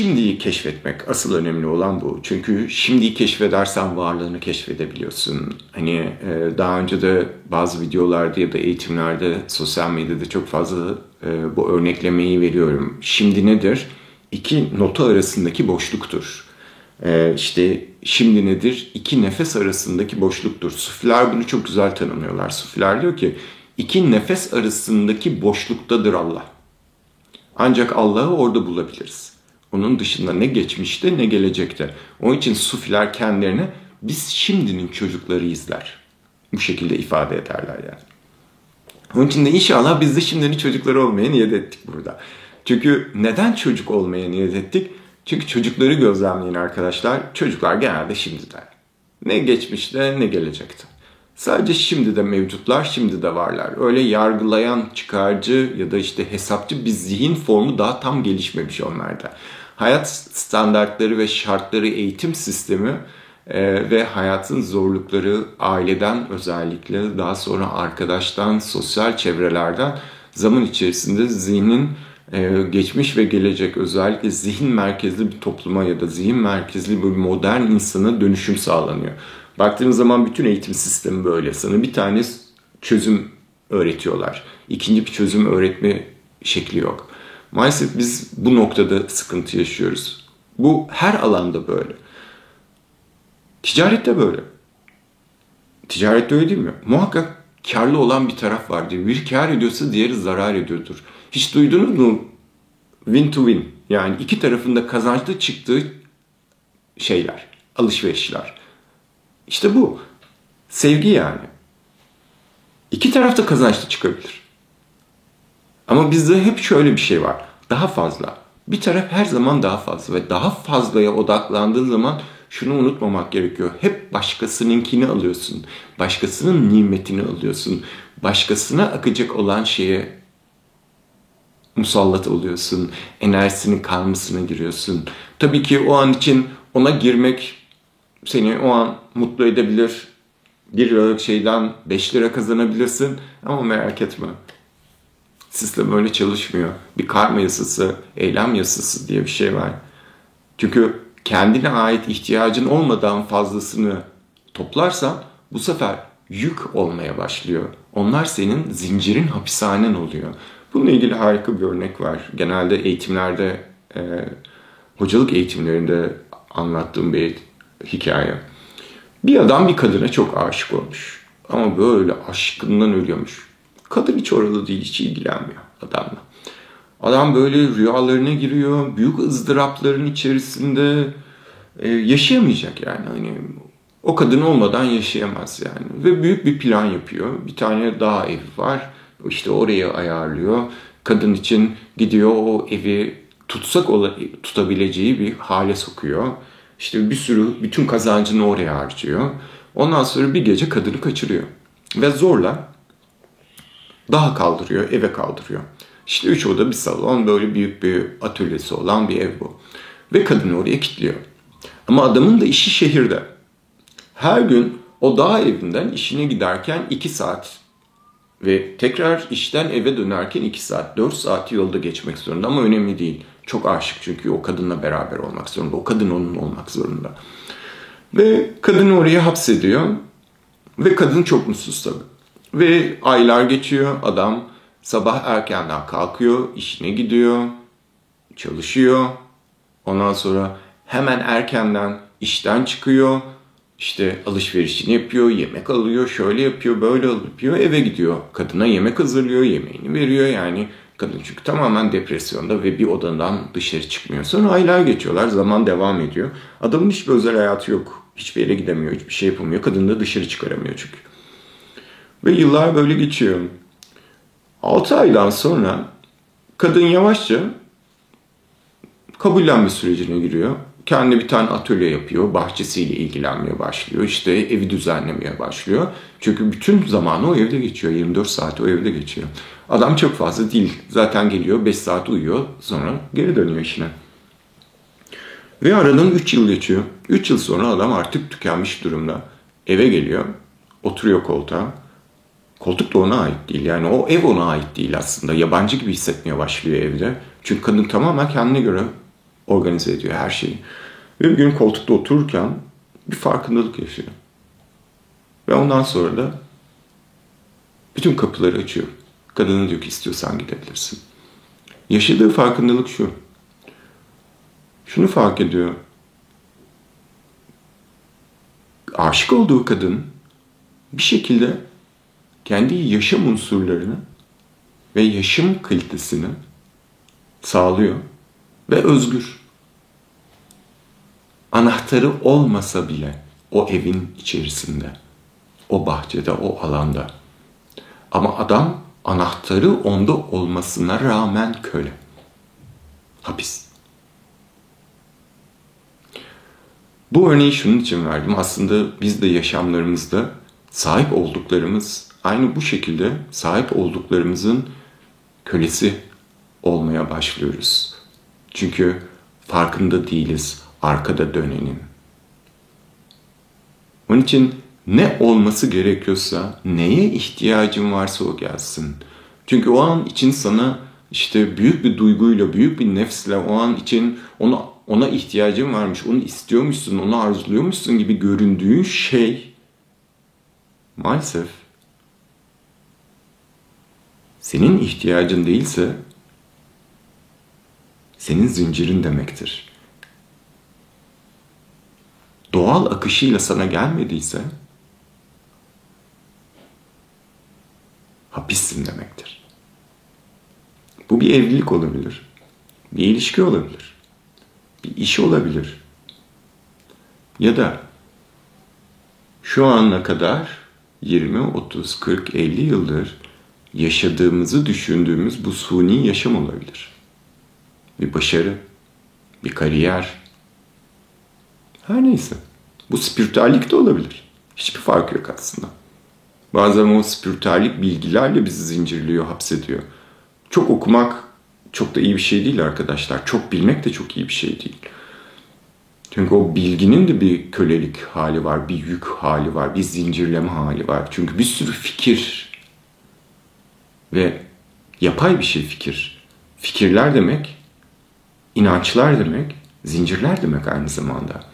şimdiyi keşfetmek asıl önemli olan bu. Çünkü şimdiyi keşfedersen varlığını keşfedebiliyorsun. Hani e, daha önce de bazı videolarda ya da eğitimlerde sosyal medyada çok fazla e, bu örneklemeyi veriyorum. Şimdi nedir? İki nota arasındaki boşluktur. E, işte şimdi nedir? İki nefes arasındaki boşluktur. Sufiler bunu çok güzel tanımlıyorlar. Sufiler diyor ki iki nefes arasındaki boşluktadır Allah. Ancak Allah'ı orada bulabiliriz. Onun dışında ne geçmişte ne gelecekte. Onun için sufiler kendilerine biz şimdinin çocukları izler. Bu şekilde ifade ederler yani. Onun için de inşallah biz de şimdinin çocukları olmaya niyet ettik burada. Çünkü neden çocuk olmaya niyet ettik? Çünkü çocukları gözlemleyin arkadaşlar. Çocuklar genelde şimdiden. Ne geçmişte ne gelecekte. Sadece şimdi de mevcutlar, şimdi de varlar. Öyle yargılayan, çıkarcı ya da işte hesapçı bir zihin formu daha tam gelişmemiş onlarda. Hayat standartları ve şartları eğitim sistemi e, ve hayatın zorlukları aileden özellikle daha sonra arkadaştan, sosyal çevrelerden zaman içerisinde zihnin e, geçmiş ve gelecek özellikle zihin merkezli bir topluma ya da zihin merkezli bir modern insana dönüşüm sağlanıyor. Baktığınız zaman bütün eğitim sistemi böyle. Sana bir tane çözüm öğretiyorlar. İkinci bir çözüm öğretme şekli yok. Maalesef biz bu noktada sıkıntı yaşıyoruz. Bu her alanda böyle. Ticarette böyle. Ticarette öyle değil mi? Muhakkak karlı olan bir taraf vardır. Bir kar ediyorsa diğeri zarar ediyordur. Hiç duydunuz mu? Win to win. Yani iki tarafında kazançlı çıktığı şeyler, alışverişler. İşte bu. Sevgi yani. İki tarafta kazançlı çıkabilir. Ama bizde hep şöyle bir şey var. Daha fazla. Bir taraf her zaman daha fazla ve daha fazlaya odaklandığın zaman şunu unutmamak gerekiyor. Hep başkasınınkini alıyorsun. Başkasının nimetini alıyorsun. Başkasına akacak olan şeye musallat oluyorsun. Enerjisinin kalmasına giriyorsun. Tabii ki o an için ona girmek seni o an mutlu edebilir. Bir liralık şeyden 5 lira kazanabilirsin ama merak etme. Sistem öyle çalışmıyor. Bir karma yasası, eylem yasası diye bir şey var. Çünkü kendine ait ihtiyacın olmadan fazlasını toplarsan bu sefer yük olmaya başlıyor. Onlar senin zincirin hapishanen oluyor. Bununla ilgili harika bir örnek var. Genelde eğitimlerde, e, hocalık eğitimlerinde anlattığım bir hikaye. Bir adam bir kadına çok aşık olmuş. Ama böyle aşkından ölüyormuş. Kadın hiç oralı değil, hiç ilgilenmiyor adamla. Adam böyle rüyalarına giriyor, büyük ızdırapların içerisinde e, yaşayamayacak yani. Hani o kadın olmadan yaşayamaz yani. Ve büyük bir plan yapıyor. Bir tane daha ev var. İşte orayı ayarlıyor. Kadın için gidiyor o evi tutsak tutabileceği bir hale sokuyor. İşte bir sürü bütün kazancını oraya harcıyor. Ondan sonra bir gece kadını kaçırıyor. Ve zorla daha kaldırıyor, eve kaldırıyor. İşte üç oda bir salon, böyle büyük bir atölyesi olan bir ev bu. Ve kadını oraya kilitliyor. Ama adamın da işi şehirde. Her gün o dağ evinden işine giderken iki saat ve tekrar işten eve dönerken iki saat, dört saati yolda geçmek zorunda ama önemli değil. Çok aşık çünkü o kadınla beraber olmak zorunda. O kadın onun olmak zorunda. Ve kadını oraya hapsediyor. Ve kadın çok mutsuz tabii. Ve aylar geçiyor. Adam sabah erkenden kalkıyor, işine gidiyor, çalışıyor. Ondan sonra hemen erkenden işten çıkıyor. İşte alışverişini yapıyor, yemek alıyor, şöyle yapıyor, böyle yapıyor, eve gidiyor. Kadına yemek hazırlıyor, yemeğini veriyor yani. Kadın çünkü tamamen depresyonda ve bir odadan dışarı çıkmıyor. Sonra aylar geçiyorlar, zaman devam ediyor. Adamın hiçbir özel hayatı yok. Hiçbir yere gidemiyor, hiçbir şey yapamıyor. Kadın da dışarı çıkaramıyor çünkü. Ve yıllar böyle geçiyor. 6 aydan sonra kadın yavaşça kabullenme sürecine giriyor. Kendi bir tane atölye yapıyor. Bahçesiyle ilgilenmeye başlıyor. İşte evi düzenlemeye başlıyor. Çünkü bütün zamanı o evde geçiyor. 24 saat o evde geçiyor. Adam çok fazla değil. Zaten geliyor 5 saat uyuyor. Sonra geri dönüyor işine. Ve aradan 3 yıl geçiyor. 3 yıl sonra adam artık tükenmiş durumda. Eve geliyor. Oturuyor koltuğa. Koltuk da ona ait değil. Yani o ev ona ait değil aslında. Yabancı gibi hissetmeye başlıyor evde. Çünkü kadın tamamen kendine göre organize ediyor her şeyi. Bir gün koltukta otururken bir farkındalık yaşıyor. Ve ondan sonra da bütün kapıları açıyor. Kadına diyor ki istiyorsan gidebilirsin. Yaşadığı farkındalık şu. Şunu fark ediyor. Aşık olduğu kadın bir şekilde kendi yaşam unsurlarını ve yaşam kalitesini sağlıyor ve özgür. Anahtarı olmasa bile o evin içerisinde, o bahçede, o alanda. Ama adam anahtarı onda olmasına rağmen köle. Hapis. Bu örneği şunun için verdim. Aslında biz de yaşamlarımızda sahip olduklarımız aynı bu şekilde sahip olduklarımızın kölesi olmaya başlıyoruz. Çünkü farkında değiliz arkada dönenin. Onun için ne olması gerekiyorsa, neye ihtiyacın varsa o gelsin. Çünkü o an için sana işte büyük bir duyguyla, büyük bir nefsle o an için ona ona ihtiyacın varmış, onu istiyormuşsun, onu arzuluyormuşsun gibi göründüğün şey maalesef senin ihtiyacın değilse senin zincirin demektir. Doğal akışıyla sana gelmediyse hapissin demektir. Bu bir evlilik olabilir. Bir ilişki olabilir. Bir iş olabilir. Ya da şu ana kadar 20, 30, 40, 50 yıldır yaşadığımızı düşündüğümüz bu suni yaşam olabilir. Bir başarı, bir kariyer. Her neyse. Bu spiritüellik de olabilir. Hiçbir fark yok aslında. Bazen o spiritüellik bilgilerle bizi zincirliyor, hapsediyor. Çok okumak çok da iyi bir şey değil arkadaşlar. Çok bilmek de çok iyi bir şey değil. Çünkü o bilginin de bir kölelik hali var, bir yük hali var, bir zincirleme hali var. Çünkü bir sürü fikir ve yapay bir şey fikir. Fikirler demek, inançlar demek, zincirler demek aynı zamanda.